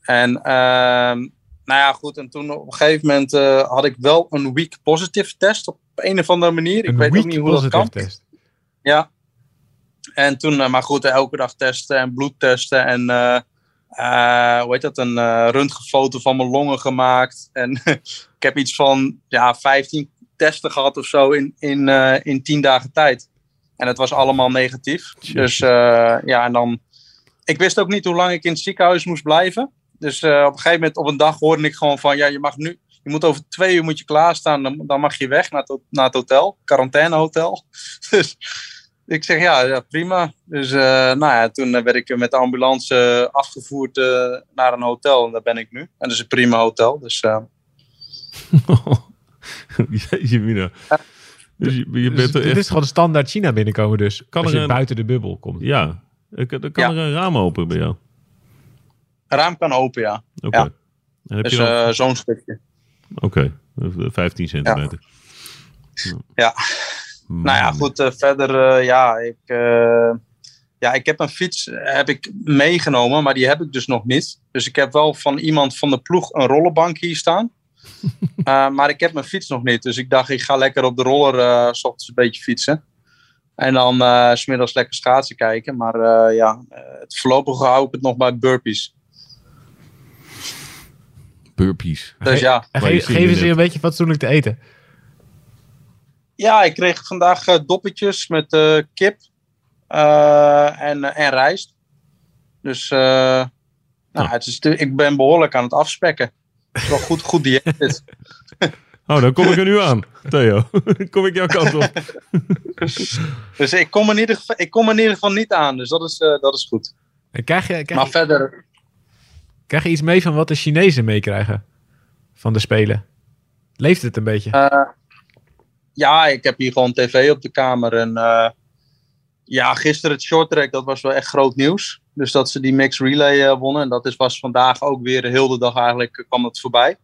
En ehm, nou ja, goed. En toen op een gegeven moment eh, had ik wel een week positive test op een of andere manier. Ik Een weet ook niet hoe dat kan. test. Ja. En toen, eh, maar goed, elke dag testen en bloed testen. En eh, eh, hoe heet dat? Een eh röntgenfoto van mijn longen gemaakt. En [LAUGHS] ik heb iets van ja, 15 testen gehad of zo in, in, in 10 dagen tijd. En het was allemaal negatief. Dus ja, en dan. Ik wist ook niet hoe lang ik in het ziekenhuis moest blijven. Dus op een gegeven moment op een dag hoorde ik gewoon van ja, je mag nu. Je moet over twee uur moet je klaarstaan. Dan, dan mag je weg naar het, naar het hotel. Quarantainehotel. [LAUGHS] Dus ik zeg ja, ja prima. Dus eh, nou ja, toen eh, werd ik met de ambulance eh, afgevoerd eh, naar een hotel. En daar ben ik nu. En dat is een prima hotel. Dus eh, [LAUGHS] Jeetje, Mina. Dus je, je Dus bent er dit is gewoon standaard China binnenkomen dus. Kan als er je een- buiten de bubbel komt. Ja, er kan, er kan Ja. er een raam open bij jou. raam kan open, ja. Oké. Ja. En heb Dus je dan... eh, zo'n stukje. Oké, eh, 15 centimeter. Ja. Nou ja, goed, eh, verder, eh, ja, ik, eh, Ja, ik heb een fiets heb ik meegenomen, maar die heb ik dus nog niet. Dus ik heb wel van iemand van de ploeg een rollenbank hier staan. Uh, [LAUGHS] maar ik heb mijn fiets nog niet. Dus ik dacht, ik ga lekker op de roller uh, s ochtends een beetje fietsen. En dan uh, smiddags lekker schaatsen kijken. Maar uh, ja, het voorlopig hou ik het nog bij burpees. Burpees. Dus ja. Ge geven ze je een beetje fatsoenlijk te eten? Ja, ik kreeg vandaag uh, doppetjes met uh, kip uh, en, en rijst. Dus nou, oh. het is ik ben behoorlijk aan het afspekken. Het is wel goed, goed dieet. [LAUGHS] Oh, dan kom ik er nu aan, Theo. [LAUGHS] kom ik jouw kant op. [LAUGHS] dus ik kom, in ieder geval, ik kom in ieder geval niet aan, dus dat is, dat is goed. En krijg je, krijg maar je, verder... Krijg je iets mee van wat de Chinezen meekrijgen van de Spelen? Leeft het een beetje? Uh, ja, ik heb hier gewoon tv op de kamer. En uh, ja, gisteren het short track, dat was wel echt groot nieuws. Dus dat ze die mixed relay uh, wonnen. En dat is, was vandaag ook weer de hele dag eigenlijk kwam het voorbij.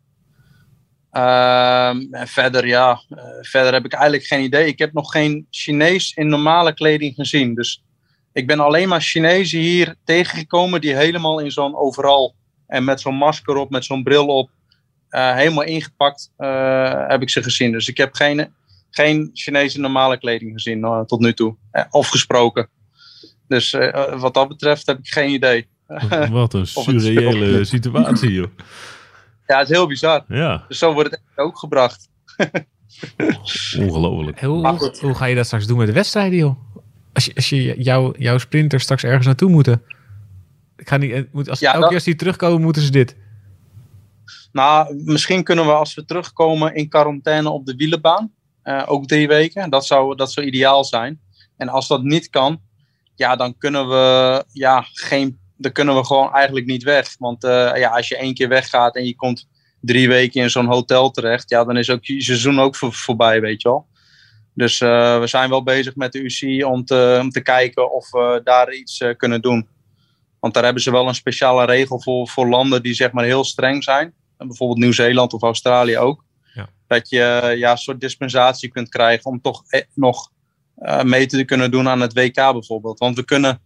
Ehm, en verder, ja, verder heb ik eigenlijk geen idee. Ik heb nog geen Chinees in normale kleding gezien. Dus ik ben alleen maar Chinezen hier tegengekomen die helemaal in zo'n overal en met zo'n masker op, met zo'n bril op, helemaal ingepakt heb ik ze gezien. Dus ik heb geen, geen Chinese normale kleding gezien uh, tot nu toe. of gesproken. Dus wat dat betreft heb ik geen idee. Wat een [LAUGHS] surreële [LAUGHS] situatie, joh. Ja, het is heel bizar. Ja. Dus zo wordt het ook gebracht. [LAUGHS] Ongelooflijk. Hoe, hoe, hoe, ga je dat straks doen met de wedstrijden, joh? Als je, als je jou, jouw sprinter straks ergens naartoe moeten. Ik ga niet, moet, als, Ja, elke dat- keer als die terugkomen, moeten ze dit. Nou, misschien kunnen we als we terugkomen in quarantaine op de wielenbaan. Eh, ook drie weken. Dat zou, dat zou ideaal zijn. En als dat niet kan, ja, dan kunnen we, ja, geen, dan kunnen we gewoon eigenlijk niet weg. Want eh, ja, als je één keer weggaat en je komt drie weken in zo'n hotel terecht, ja, dan is ook je seizoen ook voor, voorbij, weet je wel. Dus eh, we zijn wel bezig met de UCI om te, om te kijken of we daar iets kunnen doen. Want daar hebben ze wel een speciale regel voor, voor landen die zeg maar heel streng zijn. En bijvoorbeeld Nieuw-Zeeland of Australië ook. Dat je ja, een soort dispensatie kunt krijgen om toch eh, nog eh, mee te kunnen doen aan het WK bijvoorbeeld. Want we kunnen,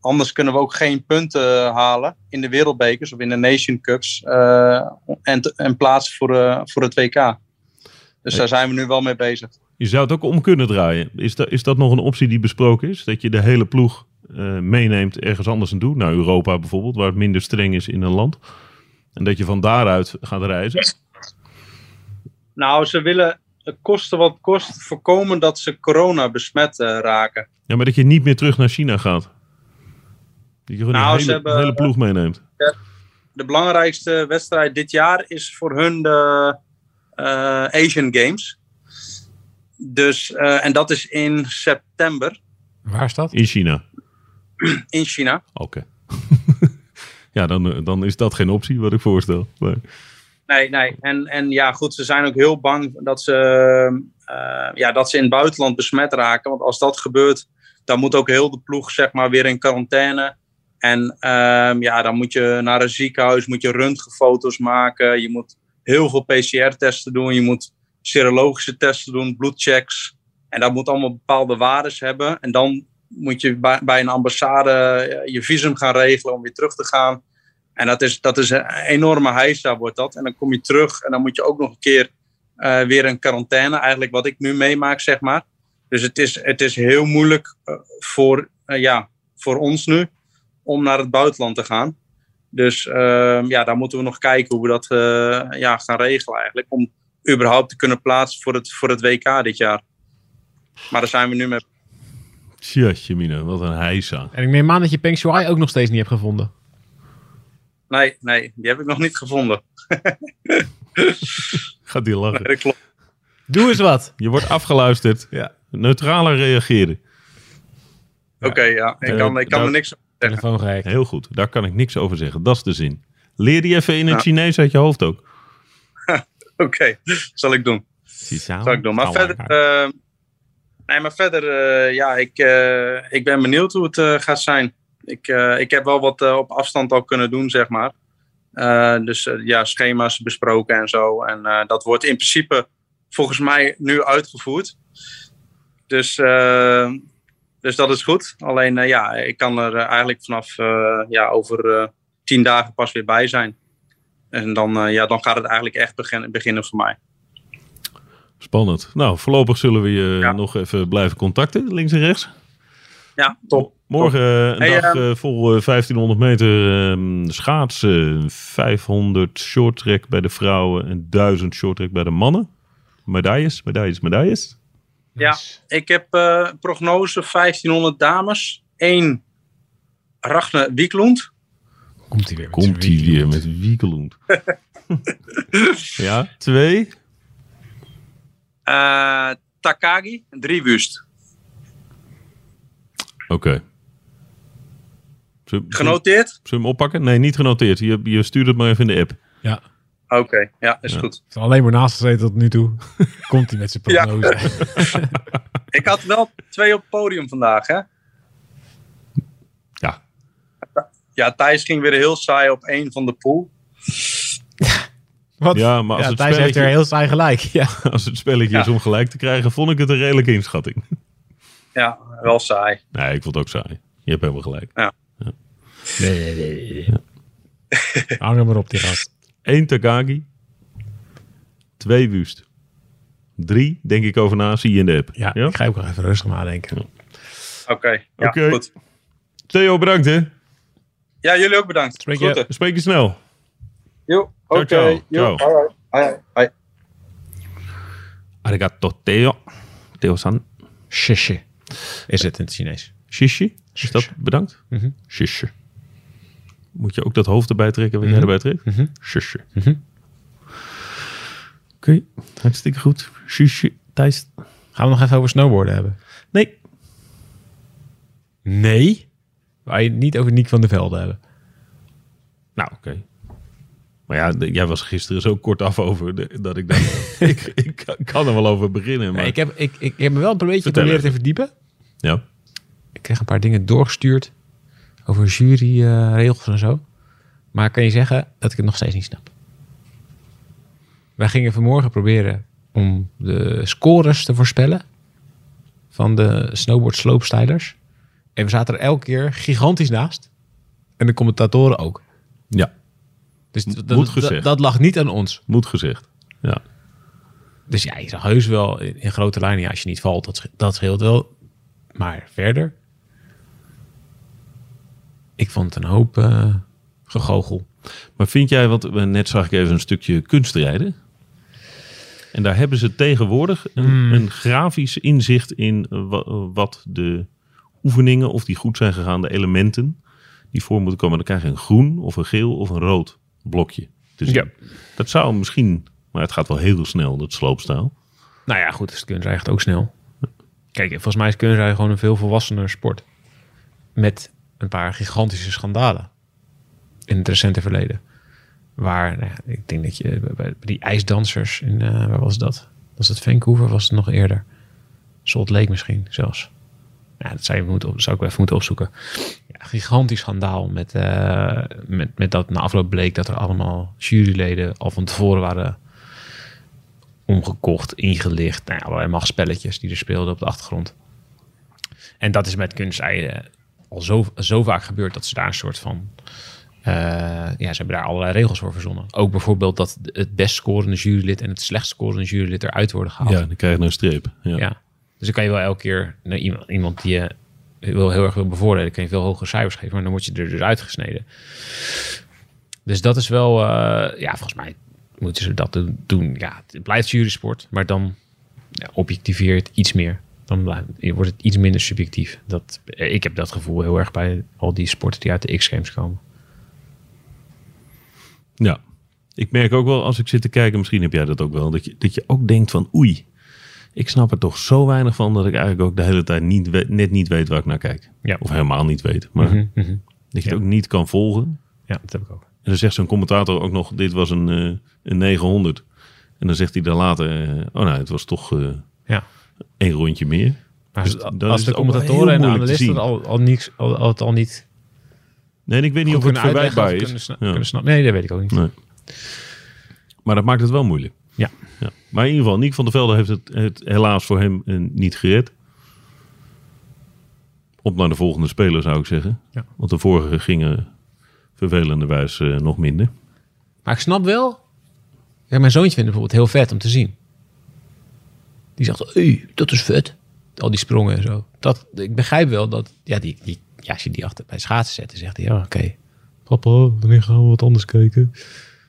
anders kunnen we ook geen punten halen in de wereldbekers of in de Nation Cups. eh, en, en plaatsen voor, eh, voor het WK. Dus daar zijn we nu wel mee bezig. Je zou het ook om kunnen draaien. Is dat, is dat nog een optie die besproken is? Dat je de hele ploeg meeneemt ergens anders naartoe? Naar Europa bijvoorbeeld, waar het minder streng is in een land. En dat je van daaruit gaat reizen? Nou, ze willen het kosten wat kost voorkomen dat ze corona besmet eh, raken. Ja, maar dat je niet meer terug naar China gaat. Dat je gewoon Nou, hele, hebben- hele ploeg meeneemt. de belangrijkste wedstrijd dit jaar is voor hun de eh, Asian Games. Dus, eh, en dat is in september Waar is dat? In China. [CLEARS THROAT] in China. Oké. [LAUGHS] ja, dan, dan is dat geen optie, wat ik voorstel. Maar, Nee, nee. En, en ja, goed, ze zijn ook heel bang dat ze, eh, ja, dat ze in het buitenland besmet raken. Want als dat gebeurt, dan moet ook heel de ploeg zeg maar, weer in quarantaine. En ehm, ja, dan moet je naar een ziekenhuis, moet je röntgenfoto's maken. Je moet heel veel PCR-testen doen. Je moet serologische testen doen, bloedchecks. En dat moet allemaal bepaalde waardes hebben. En dan moet je bij, bij een ambassade eh, je visum gaan regelen om weer terug te gaan. En dat is, dat is een enorme heisa wordt dat. En dan kom je terug en dan moet je ook nog een keer eh, weer een quarantaine. Eigenlijk wat ik nu meemaak, zeg maar. Dus het is, het is heel moeilijk eh, voor, eh, ja, voor ons nu om naar het buitenland te gaan. Dus ehm, ja, daar moeten we nog kijken hoe we dat eh, ja, gaan regelen eigenlijk. Om überhaupt te kunnen plaatsen voor het, voor het WK dit jaar. Maar daar zijn we nu mee. tja, Mina, wat een heisa. En ik neem aan dat je Peng Shuai ook nog steeds niet hebt gevonden. Nee, nee, die heb ik nog niet gevonden. [LAUGHS] Gaat die lachen. Dat klopt. Doe eens wat. Je wordt afgeluisterd. Ja. Neutraler reageren. Oké, ja. Ik kan, ik kan er niks Telefoon gehackt. Heel goed. Daar kan ik niks over zeggen. Dat is de zin. Leer die even in het Ja. Chinees uit je hoofd ook. [LAUGHS] Oké, zal ik doen. Zal ik doen. Maar verder, eh, nee, maar verder eh, ja, ik, eh, ik ben benieuwd hoe het eh, gaat zijn ik, eh, ik heb wel wat eh, op afstand al kunnen doen, zeg maar. Eh, dus ja, schema's besproken en zo. En dat wordt in principe volgens mij nu uitgevoerd. Dus, dus dat is goed. Alleen ja, ik kan er eigenlijk vanaf ja, over tien dagen pas weer bij zijn. En dan, ja, dan gaat het eigenlijk echt beginnen, beginnen voor mij. Spannend. Nou, voorlopig zullen we je nog even blijven contacten, links en rechts. Ja, top. Morgen eh, een dag ehm, eh, vol eh, 1500 meter ehm, schaatsen. 500 shorttrack bij de vrouwen en 1000 shorttrack bij de mannen. Medailles, medailles, medailles. Ja, ik heb prognose 1500 dames. 1 Ragne Wieklund. Komt hij weer met Komt hij weer met Wieklund? [LAUGHS] ja, twee. Takagi, drie wust. Oké. Genoteerd? Zullen we hem oppakken? Nee, niet genoteerd. Je, je stuurt het maar even in de app. Ja. Oké, ja, is goed. Alleen maar naast gezeten tot nu toe. [LAUGHS] Komt hij met zijn prognose. [LAUGHS] Ik had wel twee op het podium vandaag, hè? Ja. Ja, Thijs ging weer heel saai op één van de pool. Wat? Ja, maar als het Thijs spelletje... heeft er heel saai gelijk. Ja. [LAUGHS] Als het spelletje is om gelijk te krijgen, vond ik het een redelijke inschatting. Ja, wel saai. Nee, ik vond het ook saai. Je hebt helemaal gelijk. Ja. Nee, nee, nee. Ja. Hang hem maar op, die gast. Eén Takagi. twee Wust. drie denk ik over na, zie je in de app. Ja, ik ga ook nog even rustig nadenken. Oké, okay, ja, goed. Theo, bedankt hè. Ja, jullie ook bedankt. Spreek je, spreek je snel. Jo, oké. Okay, ciao. Hoi, hoi. Arigato, Theo. Theo-san. Shishi. Is het in het Chinees? Shishi? Is dat bedankt? Mm. Shishi moet je ook dat hoofd erbij trekken wat mm erbij trekt. Mm Oké, hartstikke goed. Shush. Thijs. Gaan we nog even over snowboarden hebben? Nee. Nee? Waar je niet over Niek van der Velde hebben. Nou, oké. Maar ja, de, jij was gisteren zo kort af over de, dat ik dacht, [LAUGHS] [LAUGHS] ik, ik, kan er wel over beginnen. Maar... Ik, heb, ik, ik heb me wel een beetje geprobeerd te verdiepen. Ja. Ik kreeg een paar dingen doorgestuurd over juryregels en zo. Maar kan je zeggen dat ik het nog steeds niet snap. Wij gingen vanmorgen proberen om de scores te voorspellen van de snowboard slopestylers En we zaten er elke keer gigantisch naast. En de commentatoren ook. Ja. Dus dat, dat lag niet aan ons. Moet gezegd. Ja. Dus ja, je zag heus wel in, grote lijnen, als je niet valt, dat, dat scheelt wel. Maar verder ik vond het een hoop uh, gegogel. Maar vind jij, wat eh, net zag ik even een stukje kunstrijden. En daar hebben ze tegenwoordig een, hmm. een grafisch inzicht in eh, wat de oefeningen, of die goed zijn gegaan, de elementen die voor moeten komen. Dan krijg je een groen of een geel of een rood blokje. Dus ja. dat zou misschien, maar het gaat wel heel snel, dat sloopstijl. Nou ja, goed, is het echt ook snel. Kijk, volgens mij is kunstrijden gewoon een veel volwassener sport. Met een paar gigantische schandalen in het recente verleden. Waar, nou ik denk dat je bij, die ijsdansers in, eh, waar was dat? Was het Vancouver? Was het nog eerder? Salt Lake misschien zelfs. Ja, dat zou, moeten, zou ik even moeten opzoeken. Ja, gigantisch schandaal met, eh, met, met dat na afloop bleek dat er allemaal juryleden al van tevoren waren omgekocht, ingelicht. Nou ja, allerlei machtspelletjes die er speelden op de achtergrond. En dat is met kunst al zo, zo vaak gebeurt dat ze daar een soort van. Eh, ja, ze hebben daar allerlei regels voor verzonnen. Ook bijvoorbeeld dat het best scorende jurylid en het slecht scorende jurylid eruit worden gehaald. Ja, dan krijg je een streep. Ja. Dus dan kan je wel elke keer naar iemand, iemand die je wil, heel erg wil bevoordelen, dan kan je veel hogere cijfers geven, maar dan word je er dus uitgesneden. Dus dat is wel, eh, ja, volgens mij moeten ze dat doen. Ja, het blijft jurysport, maar dan ja, objectiveert iets meer dan wordt het iets minder subjectief. Dat, eh, ik heb dat gevoel heel erg bij al die sporten die uit de X-Games komen. Ja, ik merk ook wel als ik zit te kijken, misschien heb jij dat ook wel, dat je, dat je ook denkt van oei, ik snap er toch zo weinig van dat ik eigenlijk ook de hele tijd niet net niet weet waar ik naar kijk. Of helemaal niet weet, maar mhm, mhm. dat je het ook niet kan volgen. Ja, dat heb ik ook. En dan zegt zo'n commentator ook nog, dit was een, eh, een 900. En dan zegt hij daar later, eh, oh nee, het was toch... Ja een rondje meer. Dus als is de commentatoren en de analisten al, al, niks, al, al, al niet... Nee, ik weet niet of het verwijtbaar is. Snappen. Nee, dat weet ik ook niet. Nee. Maar dat maakt het wel moeilijk. Ja. ja. Maar in ieder geval, Nick van der Velde heeft het, het helaas voor hem eh, niet gered. Op naar de volgende speler zou ik zeggen. Want de vorige gingen vervelenderwijs eh, nog minder. Maar ik snap wel. Ja, mijn zoontje vindt bijvoorbeeld heel vet om te zien. Die zegt, hey, dat is vet. Al die sprongen en zo. Dat, ik begrijp wel dat, ja, die, die, ja, als je die achter bij schaatsen zet, dan zegt hij, ja, oké. Papa, wanneer gaan we wat anders kijken?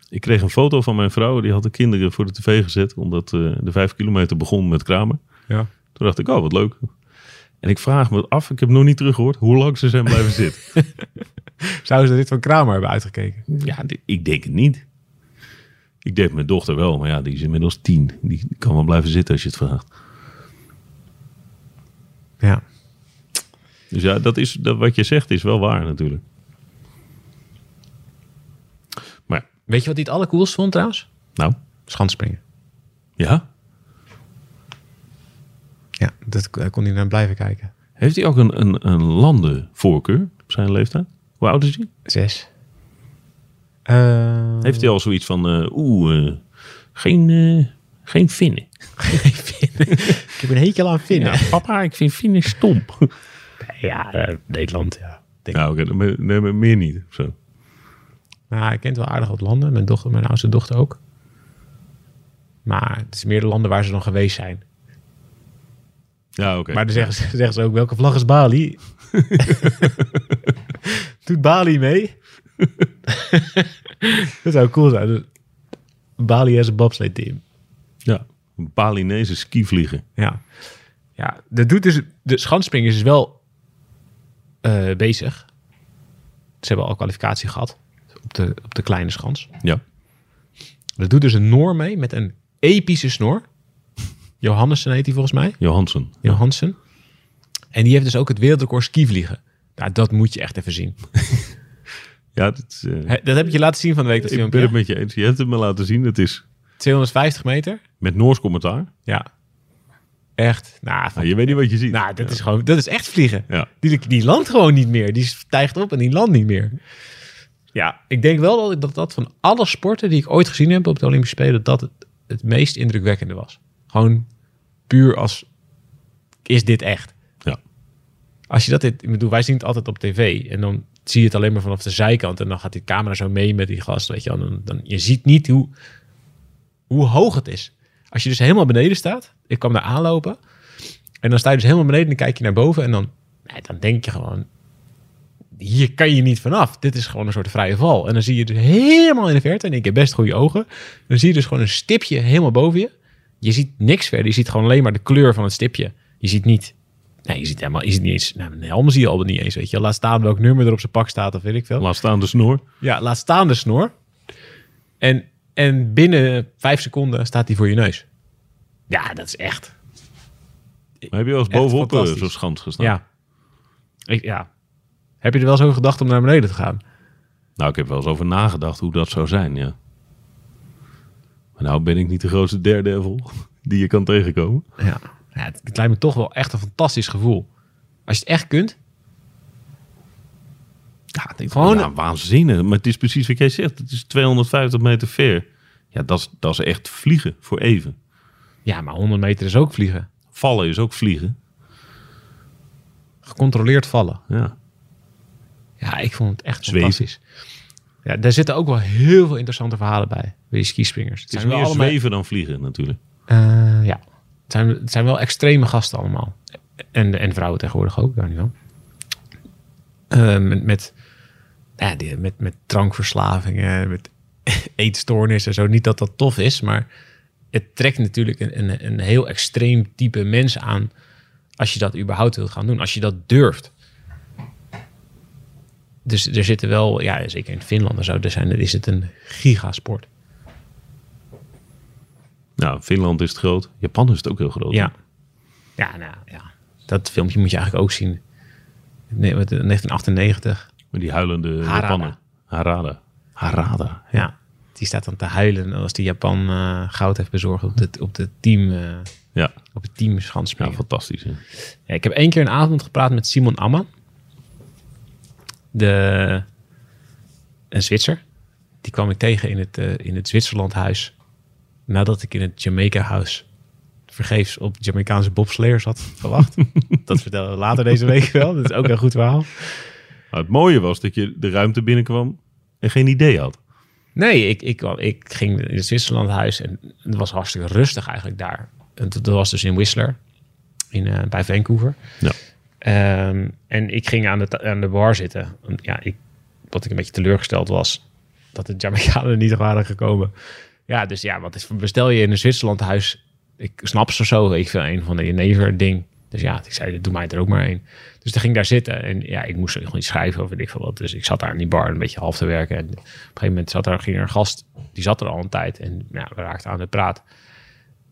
Ik kreeg een foto van mijn vrouw. Die had de kinderen voor de tv gezet. Omdat eh, de vijf kilometer begon met Kramer. Ja. Toen dacht ik, oh wat leuk. En ik vraag me af, ik heb nog niet teruggehoord, hoe lang ze zijn blijven zitten. [LAUGHS] Zouden ze dit van Kramer hebben uitgekeken? Ja, ik denk het niet. Ik denk mijn dochter wel, maar ja, die is inmiddels tien. Die kan wel blijven zitten als je het vraagt. Ja. Dus ja, dat is, dat, wat je zegt is wel waar natuurlijk. Maar Weet je wat hij het allercoolst vond trouwens? nou, Schanspringen. ja. Ja, dat daar kon hij naar blijven kijken. Heeft hij ook een, een, een landenvoorkeur op zijn leeftijd? Hoe oud is hij? Zes. Eh, Heeft hij al zoiets van, eh, oeh, eh, geen, eh, [LAUGHS] geen vinnen? ik heb een hekel aan vinnen. Ja, papa, ik vind vinnen stom. [LAUGHS] Ja, eh, Nederland, ja. Denk nee, maar meer niet. Zo. Nou, hij kent wel aardig wat landen. Mijn, dochter, mijn oudste dochter ook. Maar het is meer de landen waar ze dan geweest zijn. Ja, oké. Maar dan zeggen ze, zeggen ze ook, welke vlag is Bali? [LAUGHS] Doet Bali mee? [LAUGHS] dat zou cool zijn. Dus Bali has een bobsleigh team. Ja, Balinese skivliegen. Ja. Ja, dat doet dus, de schanspringen is dus wel eh, bezig. Ze hebben al kwalificatie gehad op de, op de kleine schans. Ja. Dat doet dus een Noor mee met een epische snor. Johannessen heet hij volgens mij. Johansen. Johansen. En die heeft dus ook het wereldrecord skivliegen. Nou, dat moet je echt even zien. [LAUGHS] Ja, dat, eh, Dat heb ik je laten zien van de week, dat ik ben filmpje. het met je eens. Je hebt het me laten zien. Het is 250 meter. met Noors commentaar. Ja. Echt. Nou, Nou, je weet niet wat je ziet. nou dat, Ja. is gewoon, dat is echt vliegen. Ja. Die, die landt gewoon niet meer. Die stijgt op en die landt niet meer. Ja, ik denk wel dat dat dat van alle sporten die ik ooit gezien heb op de Olympische Spelen, dat het het meest indrukwekkende was. Gewoon puur als, is dit echt? Als je dat, dit, ik bedoel, wij zien het altijd op tv en dan zie je het alleen maar vanaf de zijkant en dan gaat die camera zo mee met die gast, weet je. Dan, je ziet niet hoe, hoe hoog het is. Als je dus helemaal beneden staat, ik kwam daar aanlopen en dan sta je dus helemaal beneden en dan kijk je naar boven en dan, dan denk je gewoon, hier kan je niet vanaf. Dit is gewoon een soort vrije val. En dan zie je dus helemaal in de verte, en ik heb best goede ogen, dan zie je dus gewoon een stipje helemaal boven je. Je ziet niks verder, je ziet gewoon alleen maar de kleur van het stipje. Je ziet niet, nee, je ziet helemaal, je ziet niet eens, nou, een helm zie je al niet eens, weet je. Laat staan welk nummer er op zijn pak staat, of weet ik veel. Laat staan de snor. Ja, laat staan de snor. En, en binnen vijf seconden staat hij voor je neus. Ja, dat is echt. Maar heb je wel eens Echt bovenop eh, zo'n schans gestaan? Ja. Ik, ja. Heb je er wel zo gedacht om naar beneden te gaan? Nou, ik heb wel eens over nagedacht hoe dat zou zijn, ja. Maar nou ben ik niet de grootste daredevil die je kan tegenkomen. Ja. Ja het, het lijkt me toch wel echt een fantastisch gevoel. Als je het echt kunt. Ja, denk Gewoon- nou, waanzinnig. Maar het is precies wat jij zegt. Het is 250 meter ver. Ja, dat is, dat is echt vliegen voor even. Ja, maar 100 meter is ook vliegen. Vallen is ook vliegen. Gecontroleerd vallen. Ja. Ja, ik vond het echt Zweven. fantastisch. Ja, daar zitten ook wel heel veel interessante verhalen bij. Bij die skispringers. Het is meer zweven dan vliegen natuurlijk. Het zijn, het zijn wel extreme gasten allemaal. En, en vrouwen tegenwoordig ook, daar niet van. Eh, met, ja, met, met drankverslavingen, met [LAUGHS] eetstoornissen en zo. Niet dat dat tof is, maar het trekt natuurlijk een, een, een heel extreem type mensen aan als je dat überhaupt wilt gaan doen. Als je dat durft. Dus er zitten wel, ja, zeker in Finland en zo, er zijn, is het een gigasport. Nou, Finland is het groot. Japan is het ook heel groot. Ja. Ja, nou ja. Dat filmpje moet je eigenlijk ook zien. Nee, wat, 1998. Met die huilende Harada. Japaner. Harada. Harada. Ja. Die staat dan te huilen als die Japan eh, goud heeft bezorgd op, de, op, de team, eh, Ja, op het team ja fantastisch. Hè? Ja, ik heb één keer een avond gepraat met Simon Amma. De, een Zwitser. Die kwam ik tegen in het, eh, in het Zwitserlandhuis. Nadat ik in het Jamaica-huis vergeefs op Jamaicaanse bobsleiers had verwacht. [LAUGHS] dat vertellen we later deze week wel. Dat is ook een goed verhaal. Het mooie was dat je de ruimte binnenkwam en geen idee had. Nee, ik, ik, ik ging in het Zwitserland huis en het was hartstikke rustig eigenlijk daar. En dat was dus in Whistler, in, eh, bij Vancouver. Ja. Ehm, en ik ging aan de, aan de bar zitten. En Ja, ik, wat ik een beetje teleurgesteld was, dat de Jamaicanen niet waren gekomen. Ja, dus ja, wat is, bestel je in een Zwitserland huis? Ik snap ze zo, je veel, een van de jenever ding. Dus ja, ik zei, doe mij er ook maar één. Dus toen ging ik daar zitten en ja, ik moest gewoon iets schrijven of ik veel wat. Dus ik zat daar in die bar een beetje half te werken. En op een gegeven moment zat daar, ging er een gast, die zat er al een tijd. En ja, we raakten aan de praat.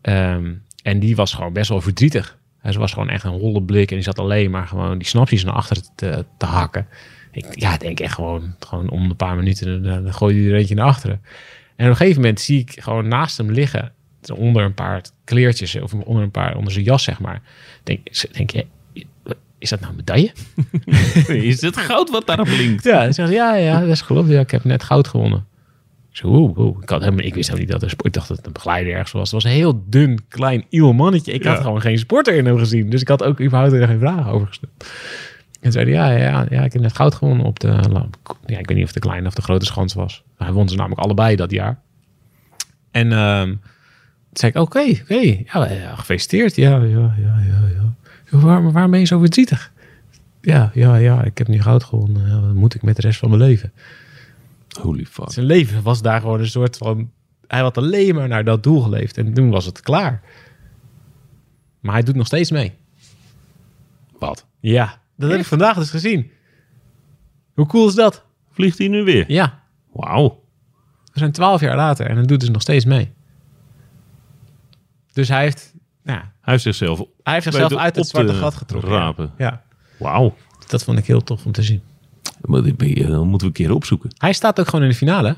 Ehm, en die was gewoon best wel verdrietig. Hij was gewoon echt een holle blik en die zat alleen maar gewoon die snapjes naar achteren te, te hakken. Ik ja, denk echt gewoon, gewoon om een paar minuten, dan, dan gooi je er eentje naar achteren. En op een gegeven moment zie ik gewoon naast hem liggen, onder een paar kleertjes of onder een paar, onder zijn jas zeg maar. Denk, denk je, is dat nou een medaille? [LAUGHS] Is het goud wat daarop blinkt? Ja, zegt, ja, ja, dat is klopt. Ja, ik heb net goud gewonnen. Ik oeh, oeh. Ik, had helemaal, ik wist helemaal niet dat er sport. Ik dacht dat het een begeleider ergens was. Het was een heel dun, klein, iel mannetje. Ik had gewoon geen sporter in hem gezien. Dus ik had ook überhaupt er geen vragen over gesteld. En zei hij, ja, ja, ja, ik heb net goud gewonnen op de... Ja, ik weet niet of de kleine of de grote schans was. Maar hij won ze namelijk allebei dat jaar. En ehm, toen zei ik, oké, oké. Ja, ja, gefeliciteerd. Ja, ja, ja, ja, ja. Ja, Waar, waarom ben je zo verdrietig? Ja, ja, ja, ik heb nu goud gewonnen. Ja, wat moet ik met de rest van mijn leven? Holy fuck. Zijn leven was daar gewoon een soort van... Hij had alleen maar naar dat doel geleefd. En toen was het klaar. Maar hij doet nog steeds mee. Wat? Ja, dat heb ik vandaag dus gezien. Hoe cool is dat? Vliegt hij nu weer? Ja, Wauw. we zijn twaalf jaar later en hij doet dus nog steeds mee. Dus hij heeft, nou, ja, Hij heeft zichzelf hij heeft zichzelf uit het zwarte te gat getrokken. rapen. Ja, Wauw. dat vond ik heel tof om te zien. Maar dit ben je- Dat moeten we een keer opzoeken. Hij staat ook gewoon in de finale.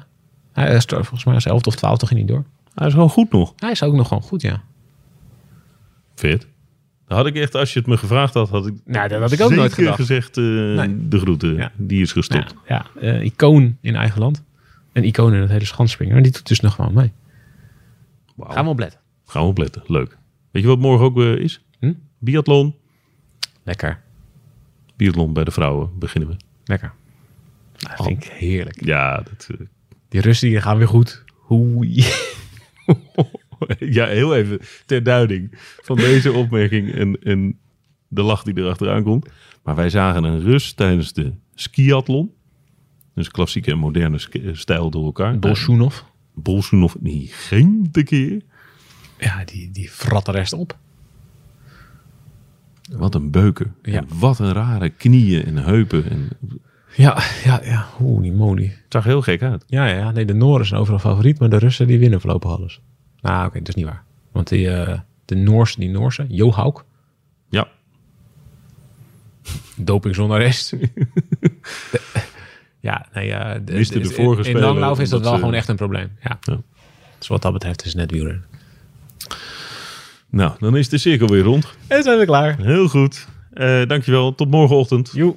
Hij is volgens mij als 11 of 12 toch hij door. Hij is gewoon goed nog. Hij is ook nog gewoon goed, ja. Vet. Had ik echt, als je het me gevraagd had, had ik, Nou, dat had ik ook nooit gedacht. gezegd, eh, Nee. de groeten, Ja. die is gestopt. Ja, ja eh, icoon in eigen land. Een icoon in het hele schanspringen. En die doet dus nog gewoon mee. Wauw. Gaan we opletten. Gaan we opletten. Leuk. Weet je wat morgen ook eh, is? Hm? Biathlon. Lekker. Biathlon bij de vrouwen beginnen we. Lekker. Nou, dat vind ik heerlijk. Ja, dat, Die Russen die gaan weer goed. Hoe? [LAUGHS] [LAUGHS] ja, heel even ter duiding van deze opmerking en, en de lach die erachteraan komt. Maar wij zagen een Rus tijdens de skiathlon. Dus klassieke en moderne sk- stijl door elkaar. Bolsjunov. Bolsjunov, die ging tekeer. Ja, die, die frat de rest op. Wat een beuken. Ja. En wat een rare knieën en heupen. En, Ja, ja, ja. Oeh, die moly. het zag heel gek uit. Ja, ja, nee, de Nooren zijn overal favoriet, maar de Russen die winnen voorlopig alles. Nou, oké, dat is niet waar. Want die, eh, de Noorse, die Noorse, Johauk, Ja, doping zonder rest. De- [LAUGHS] ja, nee, ja. de- in- vorige In speler langlauf is dat wel ze- gewoon echt een probleem. Ja. Ja. Dus wat dat betreft is het net wielrennen. nou, dan is de cirkel weer rond. En zijn we klaar. Heel goed. Eh dankjewel. Tot morgenochtend. Joe.